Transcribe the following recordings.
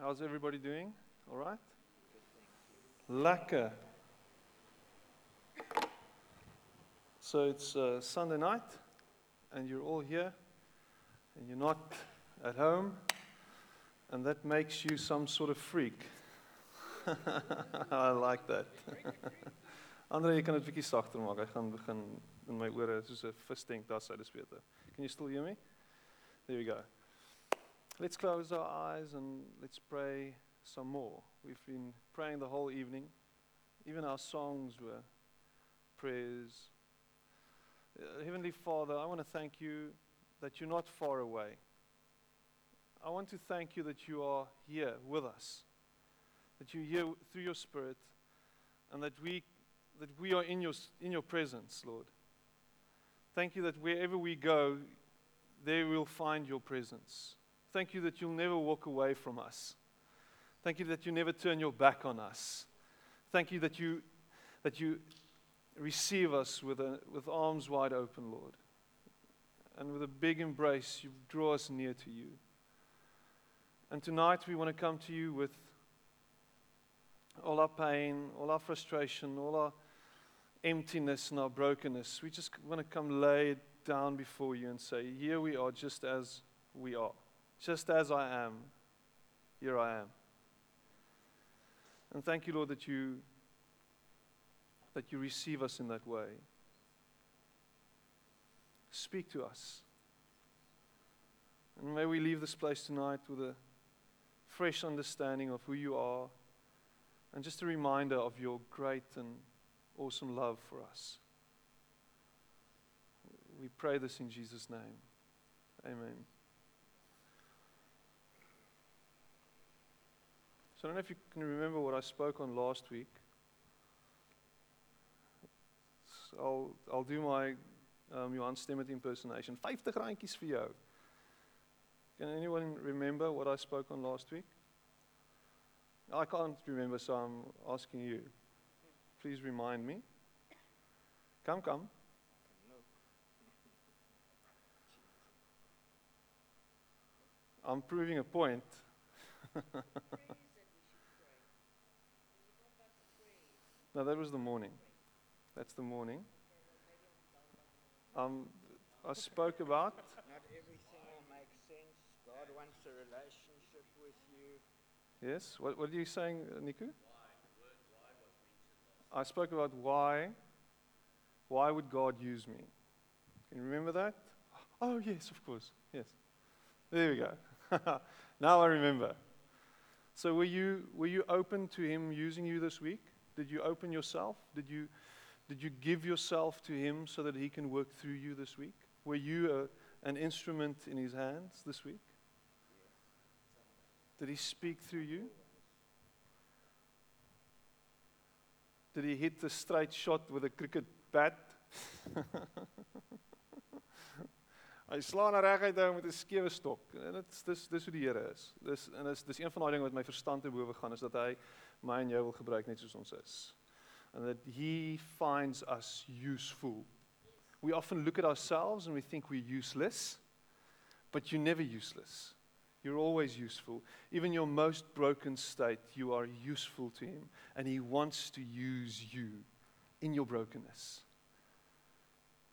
How's everybody doing? All right? Lekker. So it's uh, Sunday night, and you're all here, and you're not at home, and that makes you some sort of freak. I like that. Andre, jy kan dit bietjie sagter maak. Hy gaan begin in my ore soos 'n visstank daar sou dis beter. Can you still hear me? There we go. Let's close our eyes and let's pray some more. We've been praying the whole evening. Even our songs were prayers. Uh, Heavenly Father, I want to thank you that you're not far away. I want to thank you that you are here with us, that you're here through your Spirit, and that we, that we are in your, in your presence, Lord. Thank you that wherever we go, there we'll find your presence. Thank you that you'll never walk away from us. Thank you that you never turn your back on us. Thank you that you, that you receive us with, a, with arms wide open, Lord. And with a big embrace, you draw us near to you. And tonight we want to come to you with all our pain, all our frustration, all our emptiness and our brokenness. We just want to come lay it down before you and say, Here we are, just as we are. Just as I am, here I am. And thank you, Lord, that you that you receive us in that way. Speak to us. And may we leave this place tonight with a fresh understanding of who you are and just a reminder of your great and awesome love for us. We pray this in Jesus' name. Amen. So I don't know if you can remember what I spoke on last week. So I'll, I'll do my um, Johan Stemmet impersonation. 50 randjies vir. Can anyone remember what I spoke on last week? I can't remember, so I'm asking you. Please remind me. Come, come. I'm proving a point. no, that was the morning. That's the morning. Um, I spoke about. Not everything will make sense. God wants a relationship with you. Yes. What, what are you saying, Niku? I spoke about why. Why would God use me? Can you remember that? Oh, yes, of course. Yes. There we go. now I remember. So were you were you open to him using you this week? Did you open yourself? Did you did you give yourself to him so that he can work through you this week? Were you a, an instrument in his hands this week? Did he speak through you? Did he hit the straight shot with a cricket bat? Hy slaan na reguit hou met 'n skewe stok. En dit dis dis hoe die Here is. Dis en dis dis een van daai dinge wat my verstand te bowe gaan is dat hy my en jou wil gebruik net ons is. And that he finds us useful. We often look at ourselves and we think we're useless, but you're never useless. You're always useful. Even your most broken state, you are useful to him and he wants to use you in your brokenness.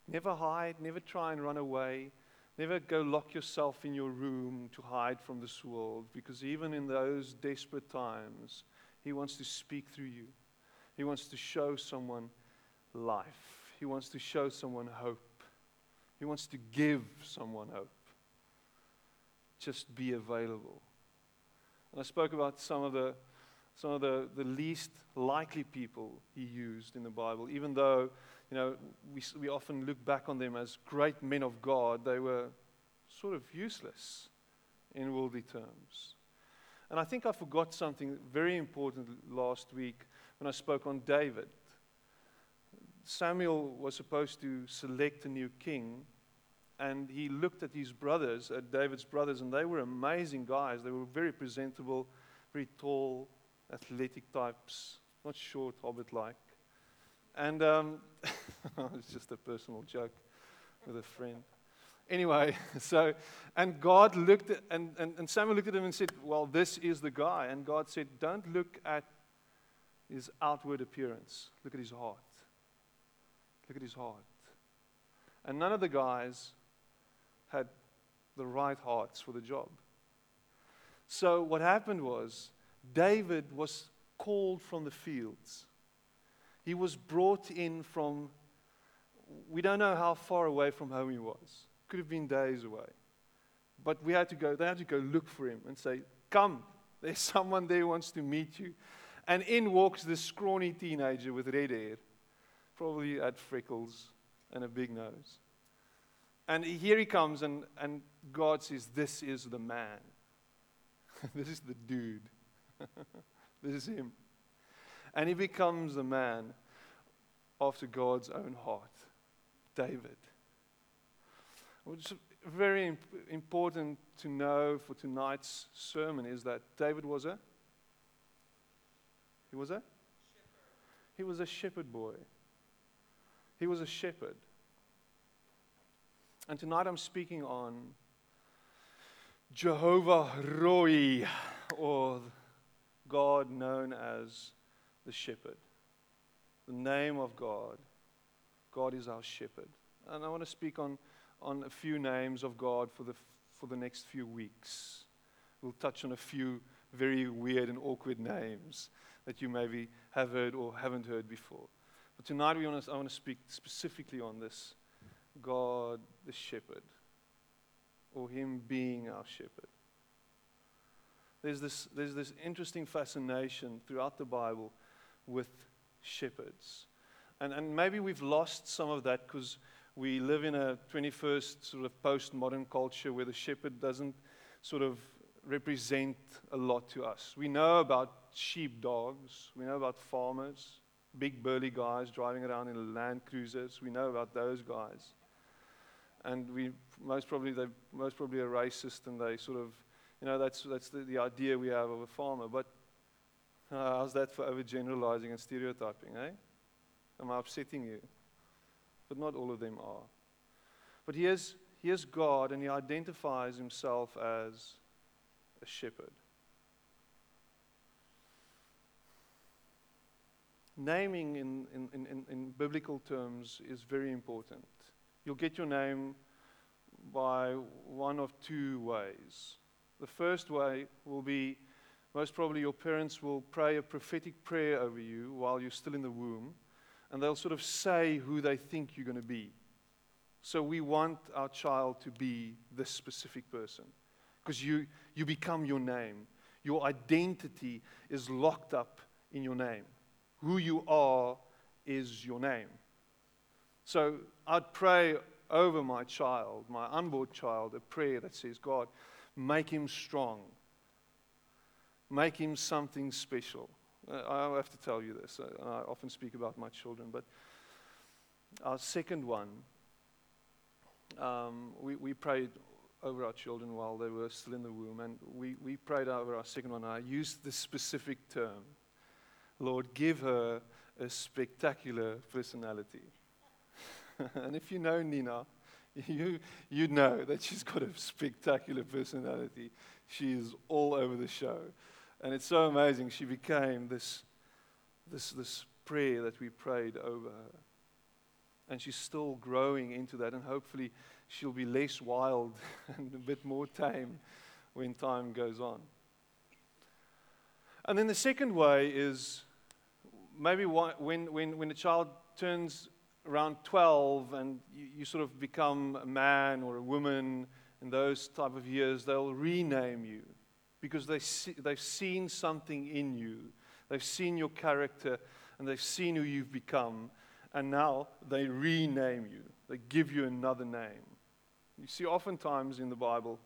Never hide, never try and run away. Never go lock yourself in your room to hide from this world because even in those desperate times, He wants to speak through you. He wants to show someone life. He wants to show someone hope. He wants to give someone hope. Just be available. And I spoke about some of the some of the, the least likely people he used in the Bible, even though you know, we, we often look back on them as great men of God, they were sort of useless in worldly terms. And I think I forgot something very important last week when I spoke on David. Samuel was supposed to select a new king, and he looked at his brothers, at David's brothers, and they were amazing guys. They were very presentable, very tall, athletic types, not short, hobbit like. And um, it's just a personal joke with a friend. Anyway, so, and God looked at, and, and, and Samuel looked at him and said, Well, this is the guy. And God said, Don't look at his outward appearance, look at his heart. Look at his heart. And none of the guys had the right hearts for the job. So what happened was David was called from the fields. He was brought in from, we don't know how far away from home he was. Could have been days away. But we had to go, they had to go look for him and say, Come, there's someone there wants to meet you. And in walks this scrawny teenager with red hair, probably had freckles and a big nose. And here he comes, and, and God says, This is the man. this is the dude. this is him. And he becomes the man after God's own heart, David. Which is very imp- important to know for tonight's sermon is that David was a he was a he was a shepherd boy. He was a shepherd. And tonight I'm speaking on Jehovah Roi, or God known as the shepherd. The name of God. God is our shepherd. And I want to speak on, on a few names of God for the, for the next few weeks. We'll touch on a few very weird and awkward names that you maybe have heard or haven't heard before. But tonight we want to, I want to speak specifically on this God the shepherd, or Him being our shepherd. There's this, there's this interesting fascination throughout the Bible with shepherds. And, and maybe we've lost some of that because we live in a 21st sort of postmodern culture where the shepherd doesn't sort of represent a lot to us. We know about sheepdogs, we know about farmers, big burly guys driving around in Land Cruisers. We know about those guys. And we most probably they most probably are racist and they sort of you know that's that's the, the idea we have of a farmer. But uh, how's that for overgeneralizing and stereotyping, eh? Am I upsetting you? But not all of them are. But here's, here's God, and he identifies himself as a shepherd. Naming in, in, in, in biblical terms is very important. You'll get your name by one of two ways. The first way will be most probably your parents will pray a prophetic prayer over you while you're still in the womb, and they'll sort of say who they think you're going to be. So we want our child to be this specific person because you, you become your name. Your identity is locked up in your name. Who you are is your name. So I'd pray over my child, my unborn child, a prayer that says, God, make him strong make him something special. Uh, I have to tell you this. Uh, I often speak about my children, but our second one, um, we, we prayed over our children while they were still in the womb, and we, we prayed over our second one. I used this specific term Lord, give her a spectacular personality. and if you know Nina, you, you know that she's got a spectacular personality. She is all over the show. And it's so amazing. She became this, this, this prayer that we prayed over her. And she's still growing into that. And hopefully, she'll be less wild and a bit more tame when time goes on. And then the second way is maybe when, when, when a child turns around 12 and you, you, sort of become a man or a woman in those type of years, they'll rename you because they see, they've seen something in you. They've seen your character and they've seen who you've become. And now they rename you, they give you another name. You see, oftentimes in the Bible,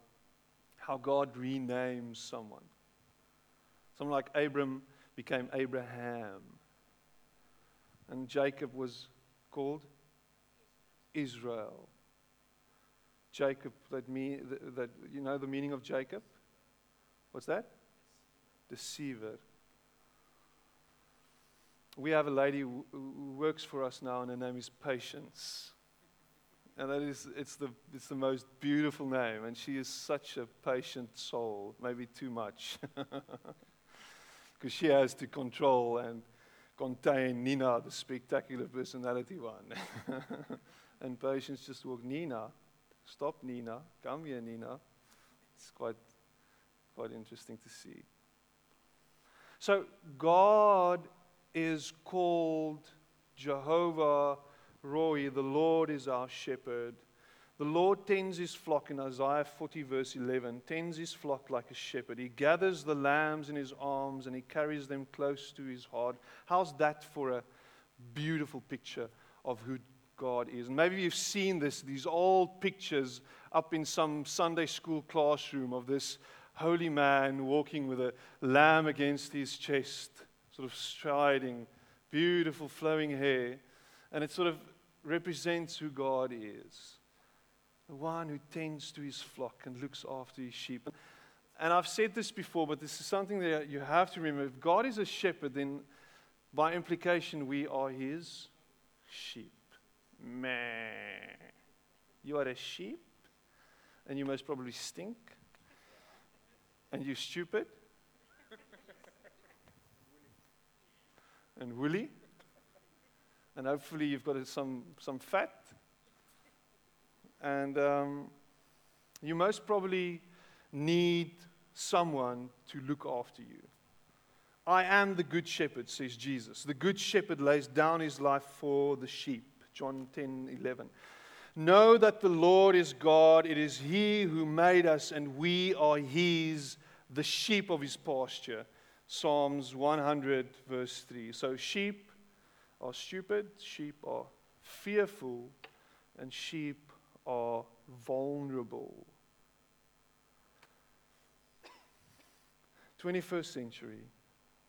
how God renames someone. Someone like Abram became Abraham. And Jacob was called Israel. Jacob, that, mean, that, that you know the meaning of Jacob? What's that? Deceiver. We have a lady who works for us now, and her name is Patience. And that is, it's the, it's the most beautiful name. And she is such a patient soul, maybe too much. Because she has to control and contain Nina, the spectacular personality one. and patience just walk, Nina, stop, Nina, come here, Nina. It's quite, quite interesting to see. So, God is called Jehovah Roi, the Lord is our shepherd. The Lord tends his flock in Isaiah 40, verse 11, tends his flock like a shepherd. He gathers the lambs in his arms and he carries them close to his heart. How's that for a beautiful picture of who God is? And maybe you've seen this, these old pictures up in some Sunday school classroom of this holy man walking with a lamb against his chest, sort of striding, beautiful flowing hair. And it sort of represents who God is the one who tends to his flock and looks after his sheep. And I've said this before, but this is something that you have to remember. If God is a shepherd, then by implication, we are his sheep. Meh. You are a sheep, and you most probably stink, and you're stupid, and woolly, and hopefully you've got some, some fat and um, you most probably need someone to look after you. I am the good shepherd, says Jesus. The good shepherd lays down his life for the sheep. John 10 11. Know that the Lord is God. It is He who made us, and we are His, the sheep of His pasture. Psalms 100, verse 3. So, sheep are stupid, sheep are fearful, and sheep are vulnerable. 21st century,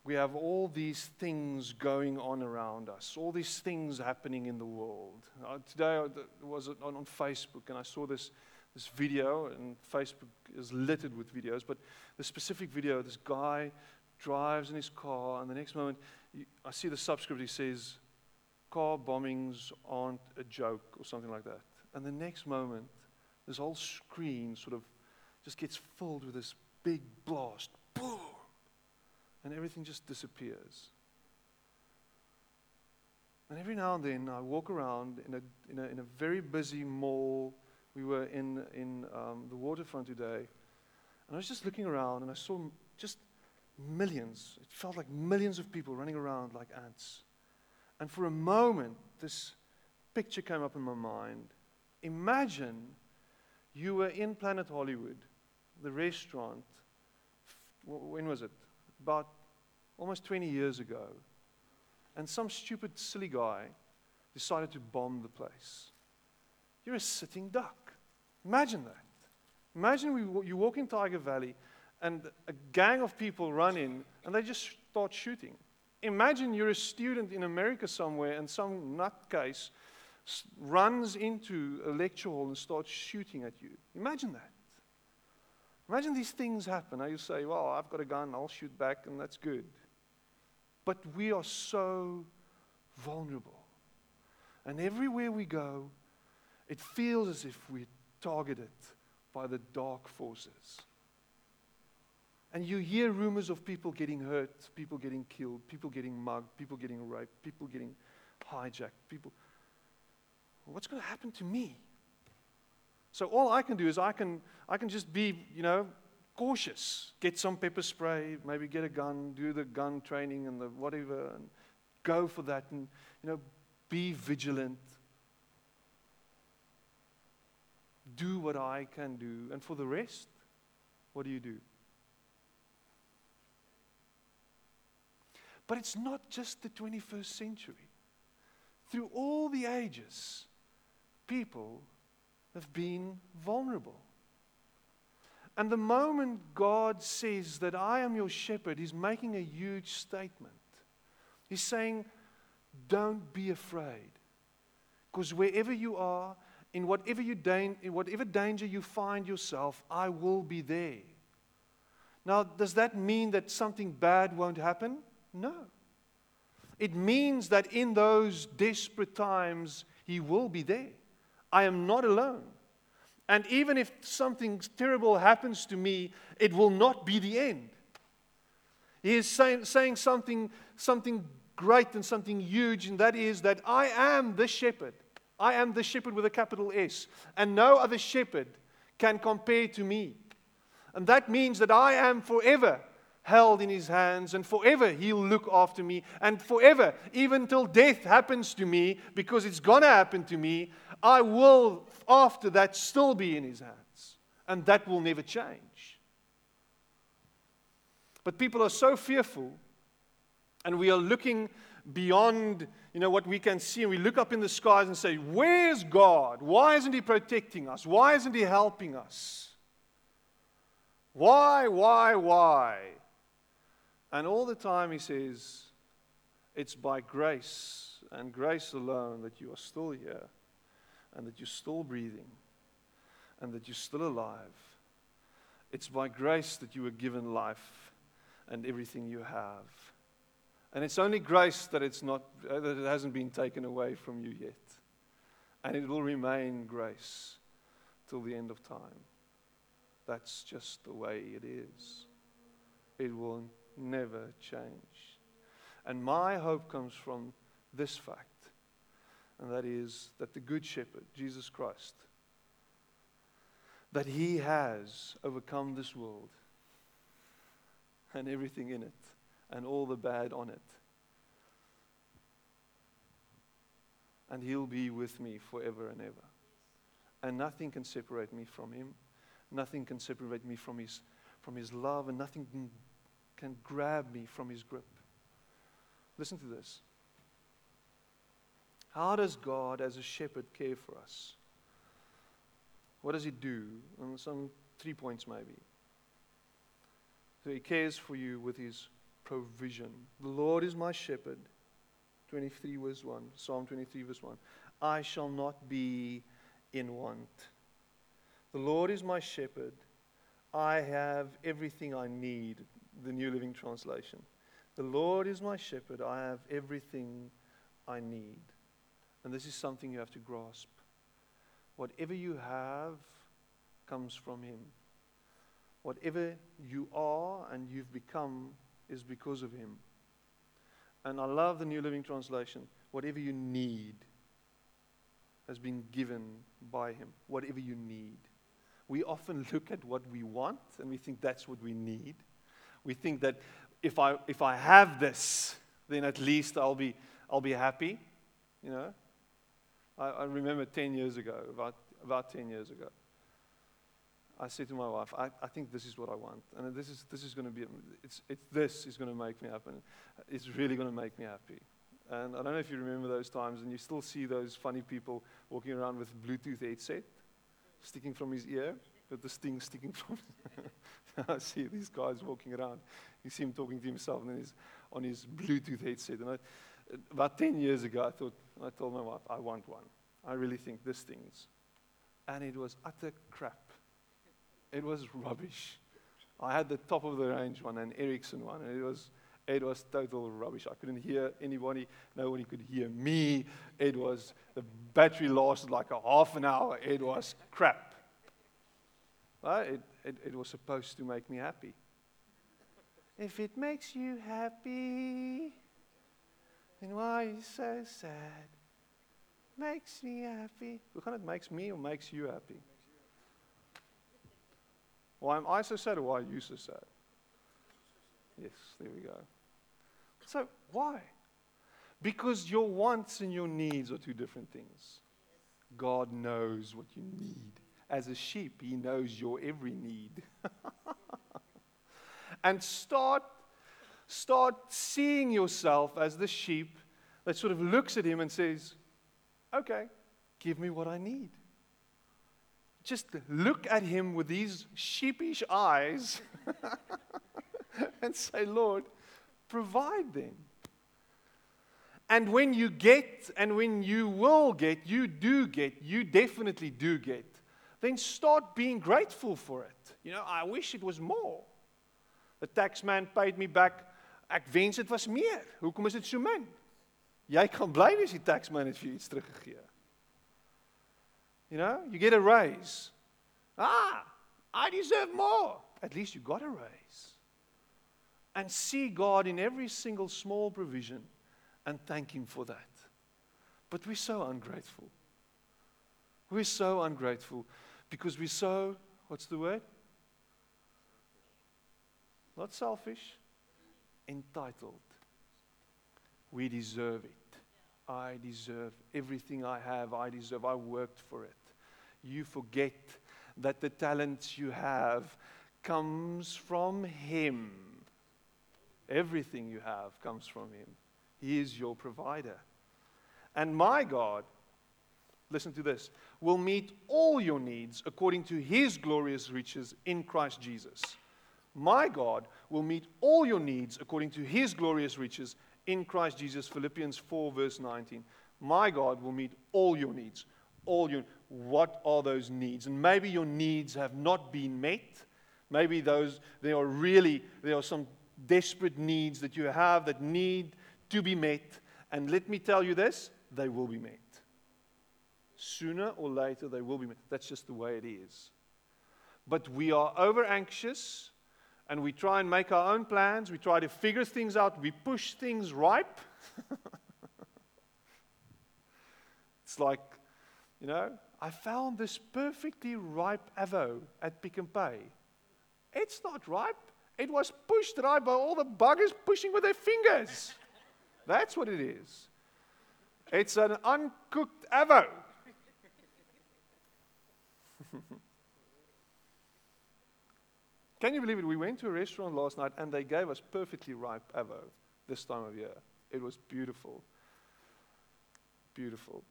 we have all these things going on around us, all these things happening in the world. Uh, today I was on, Facebook and I saw this, this video, and Facebook is littered with videos, but the specific video, this guy drives in his car, and the next moment I see the subscript, he says, Car bombings aren't a joke, or something like that. And the next moment, this whole screen sort of just gets filled with this big blast. Boom! And everything just disappears. And every now and then, I walk around in a, in a, in a very busy mall. We were in, in um, the waterfront today. And I was just looking around and I saw just millions. It felt like millions of people running around like ants. And for a moment, this picture came up in my mind Imagine you were in Planet Hollywood, the restaurant, when was it? About almost 20 years ago. And some stupid, silly guy decided to bomb the place. You're a sitting duck. Imagine that. Imagine we, you walk in Tyger Valley and a gang of people run in and they just start shooting. Imagine you're a student in America somewhere and some nutcase runs into a lecture hall and starts shooting at you. Imagine that. Imagine these things happen. Now you say, Well, I've got a gun, I'll shoot back, and that's good. But we are so vulnerable. And everywhere we go, it feels as if we're targeted by the dark forces. And you hear rumors of people getting hurt, people getting killed, people getting mugged, people getting raped, people getting hijacked, people what's going to happen to me? So all I can do is I can, I can just be, you know, cautious. Get some pepper spray, maybe get a gun, do the gun training and the whatever, and go for that and, you know, be vigilant. Do what I can do. And for the rest, what do you do? But it's not just the 21st century. Through all the ages, people have been vulnerable. And the moment God says that I am your shepherd, He's making a huge statement. He's saying, Don't be afraid. Because wherever you are, in whatever, you in whatever danger you find yourself, I will be there. Now, does that mean that something bad won't happen? No. It means that in those desperate times, He will be there. I am not alone. And even if something terrible happens to me, it will not be the end. He is saying, saying something, something great and something huge, and that is that I am the shepherd. I am the shepherd with a capital S, and no other shepherd can compare to me. And that means that I am forever held in his hands, and forever he'll look after me, and forever, even till death happens to me, because it's going to happen to me, I will, after that, still be in his hands. And that will never change. But people are so fearful, and we are looking beyond you know what we can see and we look up in the skies and say where's god why isn't he protecting us why isn't he helping us why why why and all the time he says it's by grace and grace alone that you are still here and that you're still breathing and that you're still alive it's by grace that you were given life and everything you have and it's only grace that it's not uh, that it hasn't been taken away from you yet. And it will remain grace till the end of time. That's just the way it is. It will never change. And my hope comes from this fact, and that is that the Good Shepherd, Jesus Christ, that he has overcome this world and everything in it and all the bad on it. And He'll be with me forever and ever. And nothing can separate me from Him. Nothing can separate me from His, from his love, and nothing can, can grab me from His grip. Listen to this. How does God, as a shepherd, care for us? What does He do? And some three points, maybe. So He cares for you with His provision. The Lord is my shepherd. 23 verse 1. Psalm 23 verse 1. I shall not be in want. The Lord is my shepherd. I have everything I need. The New Living Translation. The Lord is my shepherd. I have everything I need. And this is something you have to grasp. Whatever you have comes from Him. Whatever you are and you've become is because of him. And I love the New Living Translation. Whatever you need has been given by him. Whatever you need. We often look at what we want and we think that's what we need. We think that if I, if I have this, then at least I'll be, I'll be happy. You know? I, I remember 10 years ago, about, about 10 years ago, I said to my wife, I, I think this is what I want. And this is, this is going to be, it's, it's, this is going to make me happy. It's really going to make me happy. And I don't know if you remember those times, and you still see those funny people walking around with Bluetooth headset sticking from his ear, with the sting sticking from. I see these guys walking around. You see him talking to himself, and then he's on his Bluetooth headset. And I, about 10 years ago, I thought, I told my wife, I want one. I really think this thing's. And it was utter crap. It was rubbish. I had the top of the range one, an Ericsson one, and it was it was total rubbish. I couldn't hear anybody. Nobody could hear me. It was the battery lasted like a half an hour. It was crap. Well, it, it, it was supposed to make me happy. If it makes you happy, then why are you so sad? Makes me happy. Hoe gaan it makes me or makes you happy? Why am I so sad or why are you so sad? Yes, there we go. So, why? Because your wants and your needs are two different things. God knows what you need. As a sheep, He knows your every need. and start, start seeing yourself as the sheep that sort of looks at Him and says, Okay, give me what I need just look at him with these sheepish eyes and say, Lord, provide them. And when you get, and when you will get, you do get, you definitely do get, then start being grateful for it. You know, I wish it was more. The tax man paid me back. Ek wens dit was meer. Hoekom is dit so min? Jy kan bly wees die tax man het vir iets teruggegee. You know, you get a raise. Ah, I deserve more. At least you got a raise. And see God in every single small provision and thank Him for that. But we're so ungrateful. We're so ungrateful because we're so, what's the word? Not selfish, entitled. We deserve it. I deserve everything I have. I deserve. I worked for it. You forget that the talents you have comes from Him. Everything you have comes from Him. He is your provider. And my God, listen to this, will meet all your needs according to His glorious riches in Christ Jesus. My God will meet all your needs according to His glorious riches in Christ Jesus. Philippians 4, verse 19. My God will meet all your needs. All your what are those needs? And maybe your needs have not been met. Maybe those there are really there are some desperate needs that you have that need to be met. And let me tell you this, they will be met. Sooner or later they will be met. That's just the way it is. But we are over anxious and we try and make our own plans. We try to figure things out. We push things ripe. it's like, you know, I found this perfectly ripe avo at Pick n Pay. It's not ripe. It was pushed ripe by all the buggers pushing with their fingers. That's what it is. It's an uncooked avo. Can you believe it? We went to a restaurant last night and they gave us perfectly ripe avo this time of year. It was beautiful. Beautiful.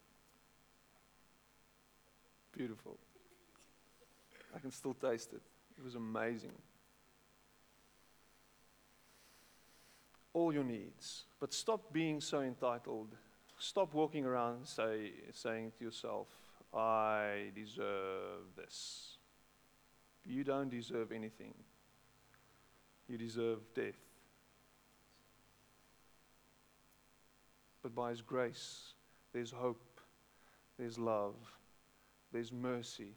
Beautiful. I can still taste it. It was amazing. All your needs. But stop being so entitled. Stop walking around say, saying to yourself, I deserve this. You don't deserve anything. You deserve death. But by His grace, there's hope, there's love, there's mercy.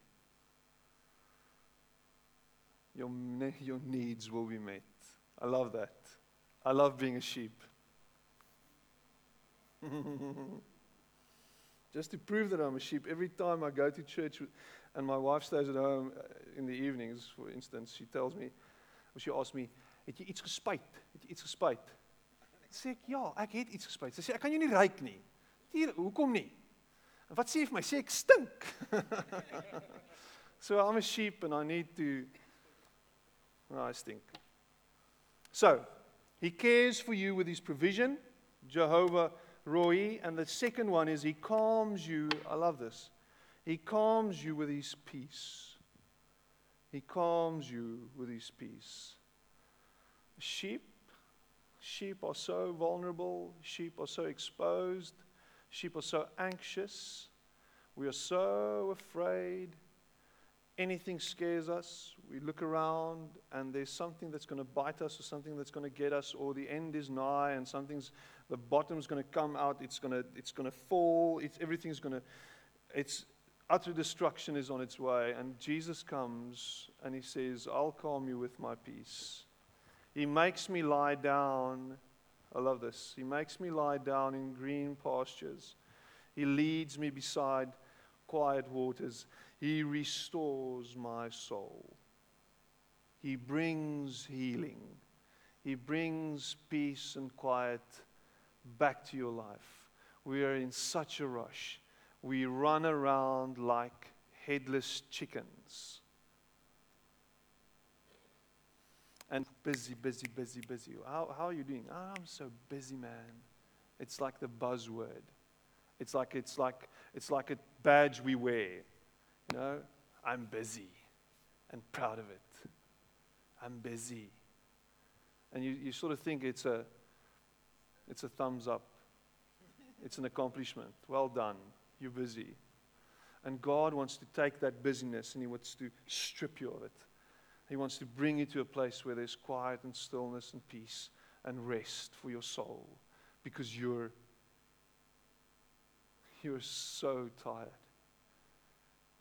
Your, your needs will be met. I love that. I love being a sheep. Just to prove that I'm a sheep, every time I go to church and my wife stays at home uh, in the evenings, for instance, she tells me, or she asks me, Het jy iets gespuit? Het jy iets gespuit? Sê ek ja, ek het iets gespuit. Sy sê ek kan jou nie ryk nie. Hier, hoekom nie? En wat sê jy vir my? Sê ek stink. so I'm a sheep and I need to oh, I stink. So, he cares for you with his provision, Jehovah Roi, and the second one is he calms you. I love this. He calms you with his peace. He calms you with his peace. Sheep, sheep are so vulnerable, sheep are so exposed, sheep are so anxious. We are so afraid. Anything scares us. We look around and there's something that's going to bite us or something that's going to get us or the end is nigh and something's the bottom's going to come out, it's going to it's going to fall, it's everything's going to it's utter destruction is on its way and Jesus comes and he says, "I'll calm you with my peace." He makes me lie down. I love this. He makes me lie down in green pastures. He leads me beside quiet waters. He restores my soul. He brings healing. He brings peace and quiet back to your life. We are in such a rush. We run around like headless chickens. and busy, busy, busy, busy. How, how are you doing? Oh, I'm so busy, man. It's like the buzzword. It's like, it's, like, it's like a badge we wear. You know, I'm busy and proud of it. I'm busy. And you, you sort of think it's a, it's a thumbs up. It's an accomplishment. Well done. You're busy. And God wants to take that busyness and He wants to strip you of it. He wants to bring you to a place where there's quiet and stillness and peace and rest for your soul because you're you're so tired.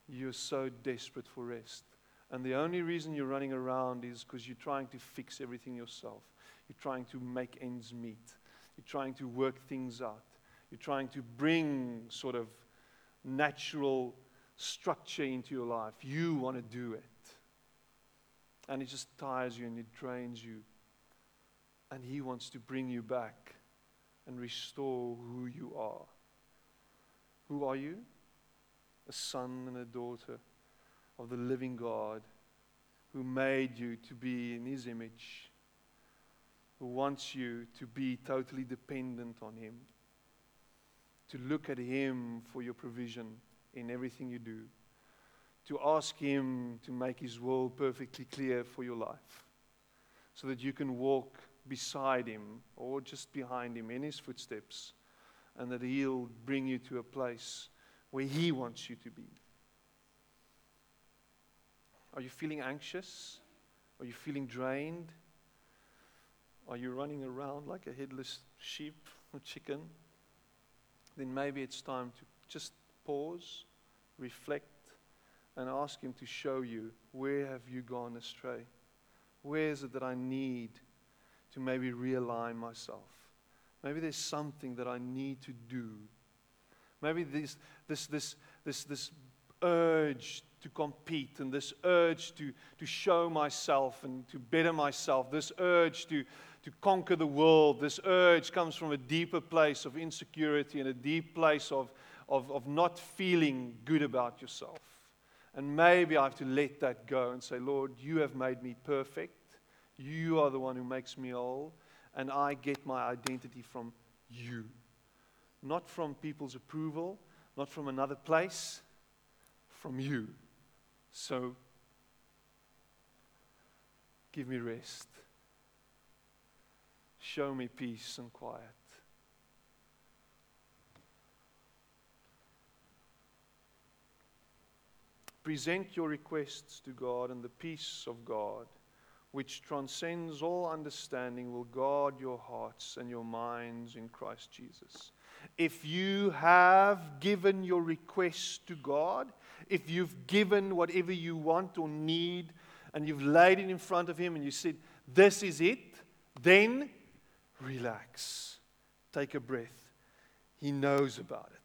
You're so desperate for rest. And the only reason you're running around is because you're trying to fix everything yourself. You're trying to make ends meet. You're trying to work things out. You're trying to bring sort of natural structure into your life. You want to do it. And it just tires you and it drains you. And He wants to bring you back and restore who you are. Who are you? A son and a daughter of the living God who made you to be in His image, who wants you to be totally dependent on Him, to look at Him for your provision in everything you do, to ask Him to make His will perfectly clear for your life, so that you can walk beside Him or just behind Him in His footsteps, and that He'll bring you to a place where He wants you to be. Are you feeling anxious? Are you feeling drained? Are you running around like a headless sheep or chicken? Then maybe it's time to just pause, reflect, and ask Him to show you where have you gone astray? Where is it that I need to maybe realign myself? Maybe there's something that I need to do. Maybe this, this, this, this, this urge to compete and this urge to, to show myself and to better myself, this urge to, to conquer the world, this urge comes from a deeper place of insecurity and a deep place of, of, of not feeling good about yourself. And maybe I have to let that go and say, Lord, you have made me perfect. You are the one who makes me whole. And I get my identity from you. Not from people's approval, not from another place, from you. So give me rest. Show me peace and quiet. Present your requests to God, and the peace of God, which transcends all understanding, will guard your hearts and your minds in Christ Jesus. If you have given your requests to God, if you've given whatever you want or need, and you've laid it in front of Him and you said, This is it, then relax. Take a breath. He knows about it.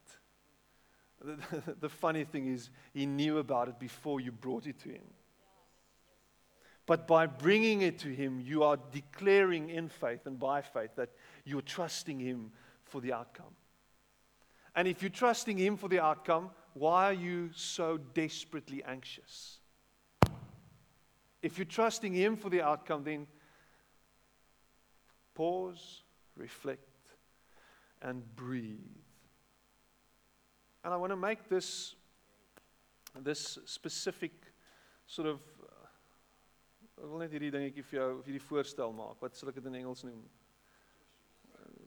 The, the, funny thing is, he knew about it before you brought it to him. But by bringing it to him, you are declaring in faith and by faith that you're trusting him for the outcome. And if you're trusting him for the outcome, why are you so desperately anxious? If you're trusting him for the outcome, then pause, reflect, and breathe. And I want to make this, this specific sort of uh, Ek wil net hierdie dingetjie vir jou hierdie voorstel maak. Wat sal ek dit in Engels noem? Uh,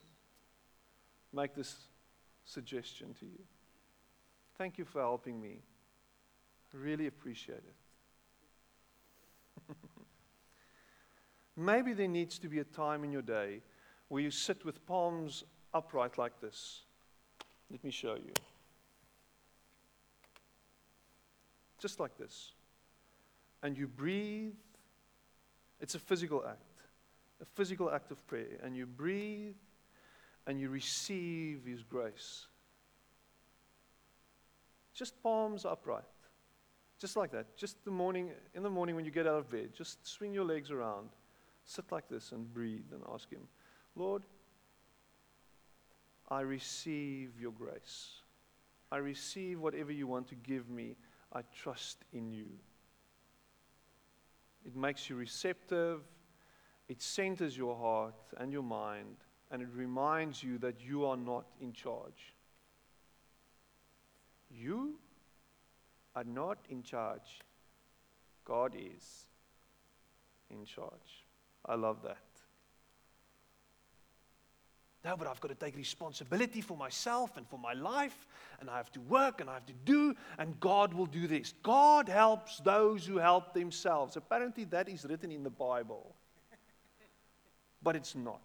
make this suggestion to you. Thank you for helping me. I really appreciate it. Maybe there needs to be a time in your day where you sit with palms upright like this. Let me show you. just like this. And you breathe. It's a physical act, a physical act of prayer. And you breathe and you receive His grace. Just palms upright. Just like that. Just the morning, in the morning when you get out of bed, just swing your legs around. Sit like this and breathe and ask Him, Lord, I receive your grace. I receive whatever you want to give me I trust in you. It makes you receptive, it centers your heart and your mind, and it reminds you that you are not in charge. You are not in charge. God is in charge. I love that. No, but I've got to take responsibility for myself and for my life, and I have to work and I have to do, and God will do this. God helps those who help themselves. Apparently, that is written in the Bible, but it's not.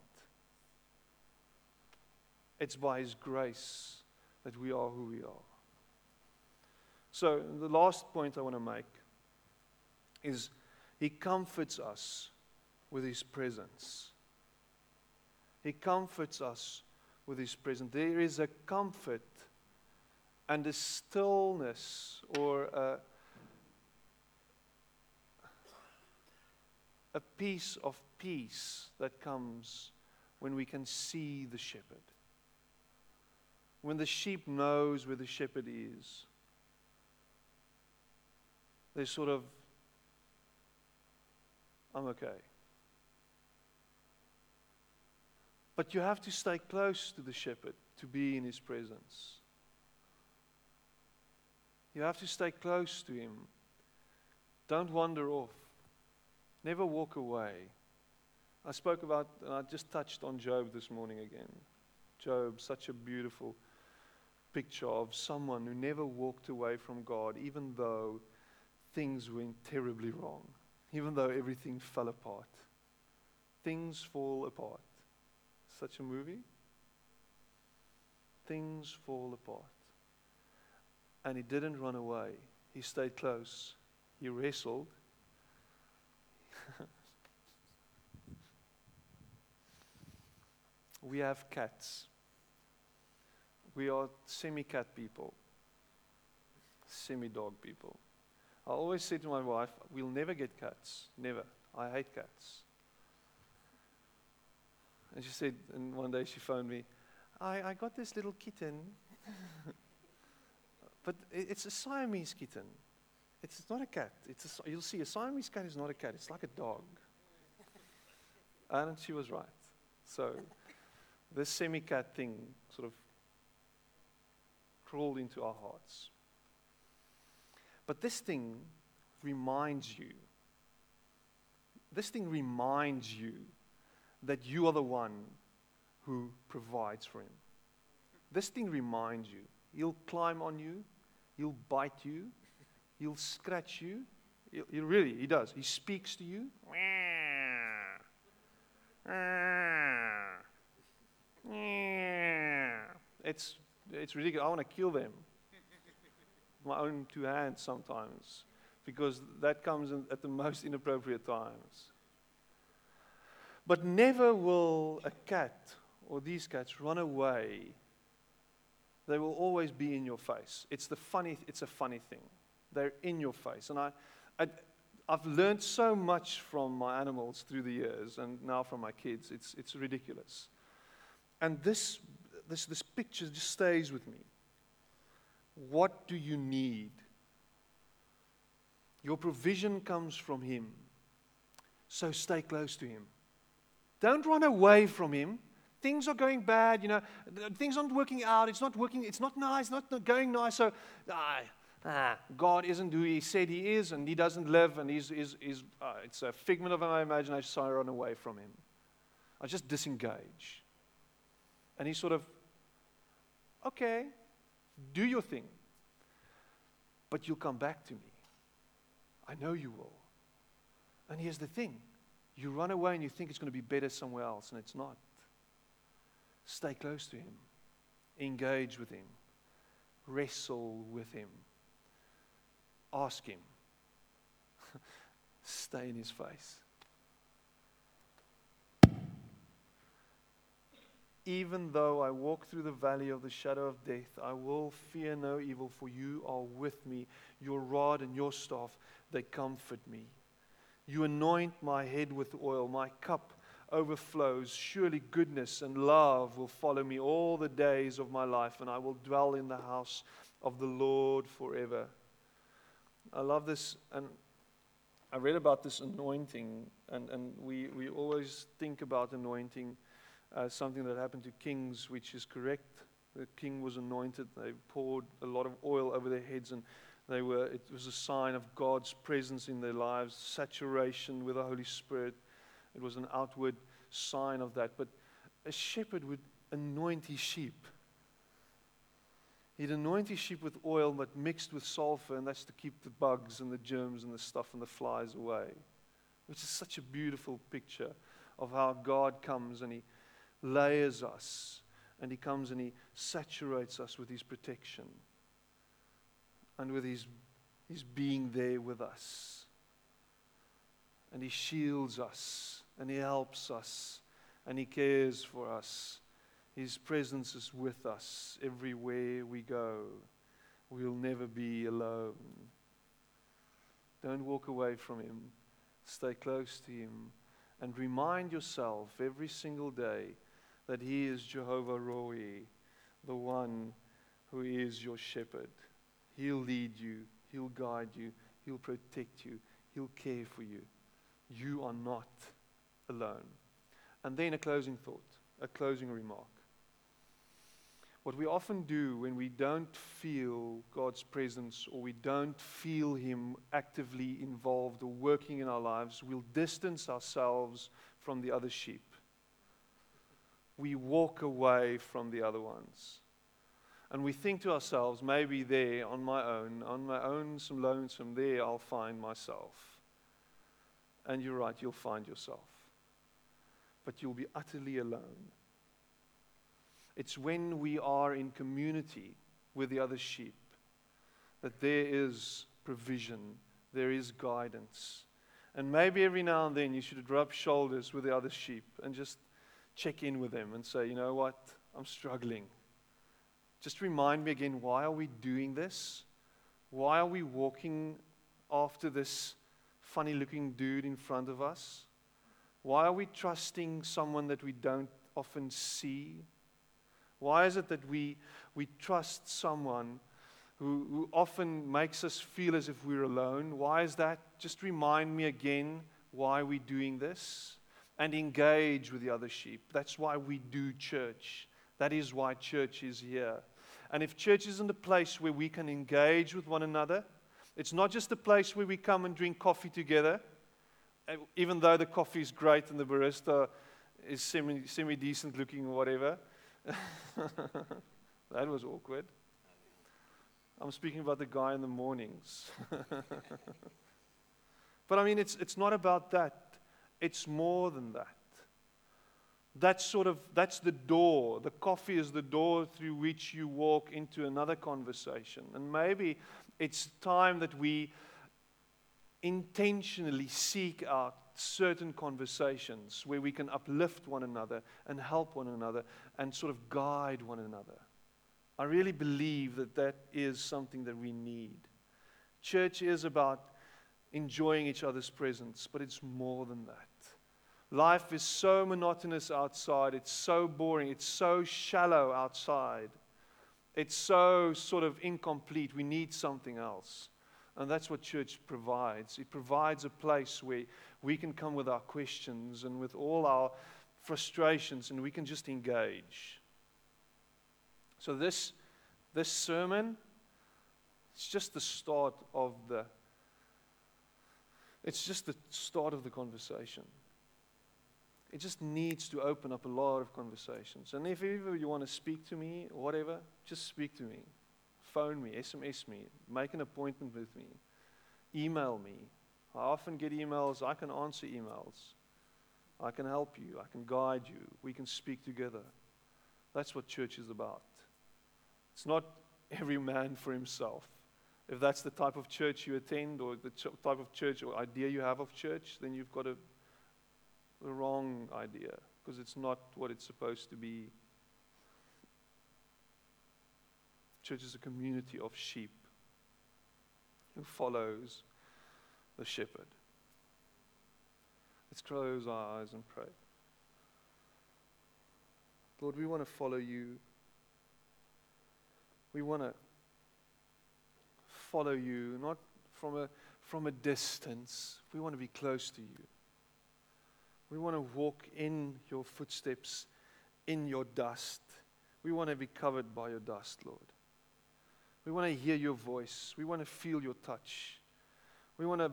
It's by His grace that we are who we are. So, the last point I want to make is He comforts us with His presence. He comforts us with His presence. There is a comfort and a stillness or a, a piece of peace that comes when we can see the shepherd. When the sheep knows where the shepherd is, they sort of, I'm okay. But you have to stay close to the shepherd to be in his presence. You have to stay close to him. Don't wander off. Never walk away. I spoke about, and I just touched on Job this morning again. Job, such a beautiful picture of someone who never walked away from God, even though things went terribly wrong, even though everything fell apart. Things fall apart. Such a movie. Things fall apart. And he didn't run away, he stayed close. He wrestled. we have cats. We are semi cat people, semi dog people. I always say to my wife, we'll never get cats. Never. I hate cats. And she said, and one day she phoned me, I, I got this little kitten. but it, it's a Siamese kitten. It's not a cat. It's a, you'll see, a Siamese cat is not a cat. It's like a dog. and she was right. So this semi-cat thing sort of crawled into our hearts. But this thing reminds you, this thing reminds you that you are the one who provides for him. This thing reminds you. He'll climb on you, he'll bite you, he'll scratch you. He, he really, he does. He speaks to you. It's, it's ridiculous. I want to kill them my own two hands sometimes because that comes at the most inappropriate times. But never will a cat or these cats run away. They will always be in your face. It's the funny it's a funny thing. They're in your face. And I, I I've learned so much from my animals through the years and now from my kids. It's it's ridiculous. And this this this picture just stays with me. What do you need? Your provision comes from Him. So stay close to Him. Don't run away from Him. Things are going bad, you know, things aren't working out. It's not working, it's not nice, not, not going nice. So, ah, ah, God isn't who He said He is, and He doesn't live, and he's, he's, he's, uh, it's a figment of my imagination, so I run away from Him. I just disengage. And He sort of, okay, do your thing. But you'll come back to me. I know you will. And here's the thing you run away and you think it's going to be better somewhere else, and it's not. Stay close to Him, engage with Him, wrestle with Him, ask Him, stay in His face. Even though I walk through the valley of the shadow of death, I will fear no evil, for you are with me. Your rod and your staff, they comfort me. You anoint my head with oil, my cup overflows. Surely goodness and love will follow me all the days of my life, and I will dwell in the house of the Lord forever. I love this, and I read about this anointing, and, and we, we always think about anointing as something that happened to kings, which is correct. The king was anointed. They poured a lot of oil over their heads, and they were, it was a sign of God's presence in their lives, saturation with the Holy Spirit. It was an outward sign of that. But a shepherd would anoint his sheep. He'd anoint his sheep with oil, but mixed with sulfur, and that's to keep the bugs and the germs and the stuff and the flies away. Which is such a beautiful picture of how God comes and he layers us and He comes and He saturates us with His protection. And with His, His being there with us. And He shields us, and He helps us, and He cares for us. His presence is with us everywhere we go. We'll never be alone. Don't walk away from Him. Stay close to Him. And remind yourself every single day that He is Jehovah Roi, the one who is your shepherd. He'll lead you, He'll guide you, He'll protect you, He'll care for you. You are not alone. And then a closing thought, a closing remark. What we often do when we don't feel God's presence or we don't feel Him actively involved or working in our lives, we'll distance ourselves from the other sheep. We walk away from the other ones. And we think to ourselves, maybe there on my own, on my own, some lonesome, there I'll find myself. And you're right, you'll find yourself. But you'll be utterly alone. It's when we are in community with the other sheep that there is provision, there is guidance. And maybe every now and then you should rub shoulders with the other sheep and just check in with them and say, you know what, I'm struggling. Just remind me again why are we doing this? Why are we walking after this funny looking dude in front of us? Why are we trusting someone that we don't often see? Why is it that we, we trust someone who, who often makes us feel as if we're alone? Why is that? Just remind me again why we're doing this and engage with the other sheep. That's why we do church. That is why church is here. And if church isn't a place where we can engage with one another, it's not just a place where we come and drink coffee together, eh, even though the coffee is great and the barista is semi, semi decent looking or whatever. that was awkward. I'm speaking about the guy in the mornings. but I mean, it's, it's not about that. It's more than that. That's sort of that's the door. The coffee is the door through which you walk into another conversation. And maybe it's time that we intentionally seek out certain conversations where we can uplift one another and help one another and sort of guide one another. I really believe that that is something that we need. Church is about enjoying each other's presence, but it's more than that. Life is so monotonous outside, it's so boring, it's so shallow outside, it's so sort of incomplete. We need something else. And that's what church provides. It provides a place where we can come with our questions and with all our frustrations and we can just engage. So, this, this sermon, it's just the start of the. It's just the start of the conversation. It just needs to open up a lot of conversations. And if ever you want to speak to me whatever, just speak to me phone me, SMS me, make an appointment with me, email me. I often get emails, I can answer emails. I can help you, I can guide you, we can speak together. That's what church is about. It's not every man for himself. If that's the type of church you attend or the type of church or idea you have of church, then you've got a, a wrong idea because it's not what it's supposed to be. Church is a community of sheep who follows the shepherd. Let's close our eyes and pray. Lord, we want to follow you. We want to follow you, not from a, from a distance. We want to be close to you. We want to walk in your footsteps, in your dust. We want to be covered by your dust, Lord. We want to hear your voice. We want to feel your touch. We want to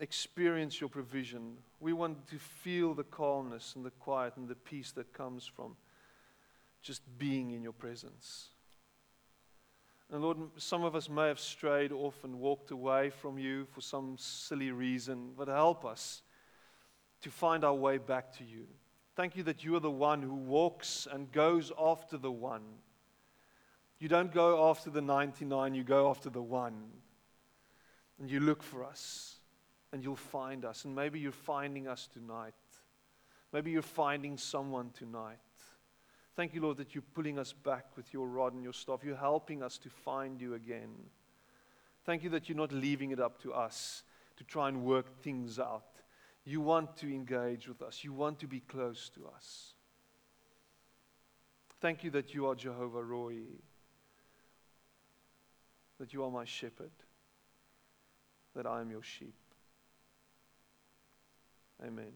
experience your provision. We want to feel the calmness and the quiet and the peace that comes from just being in your presence. And Lord, some of us may have strayed off and walked away from you for some silly reason, but help us to find our way back to you. Thank you that you are the one who walks and goes after the one You don't go after the 99, you go after the one. And you look for us, and you'll find us. And maybe you're finding us tonight. Maybe you're finding someone tonight. Thank you, Lord, that you're pulling us back with your rod and your staff. You're helping us to find you again. Thank you that you're not leaving it up to us to try and work things out. You want to engage with us, you want to be close to us. Thank you that you are Jehovah Roi, that you are my shepherd, that I am your sheep. Amen.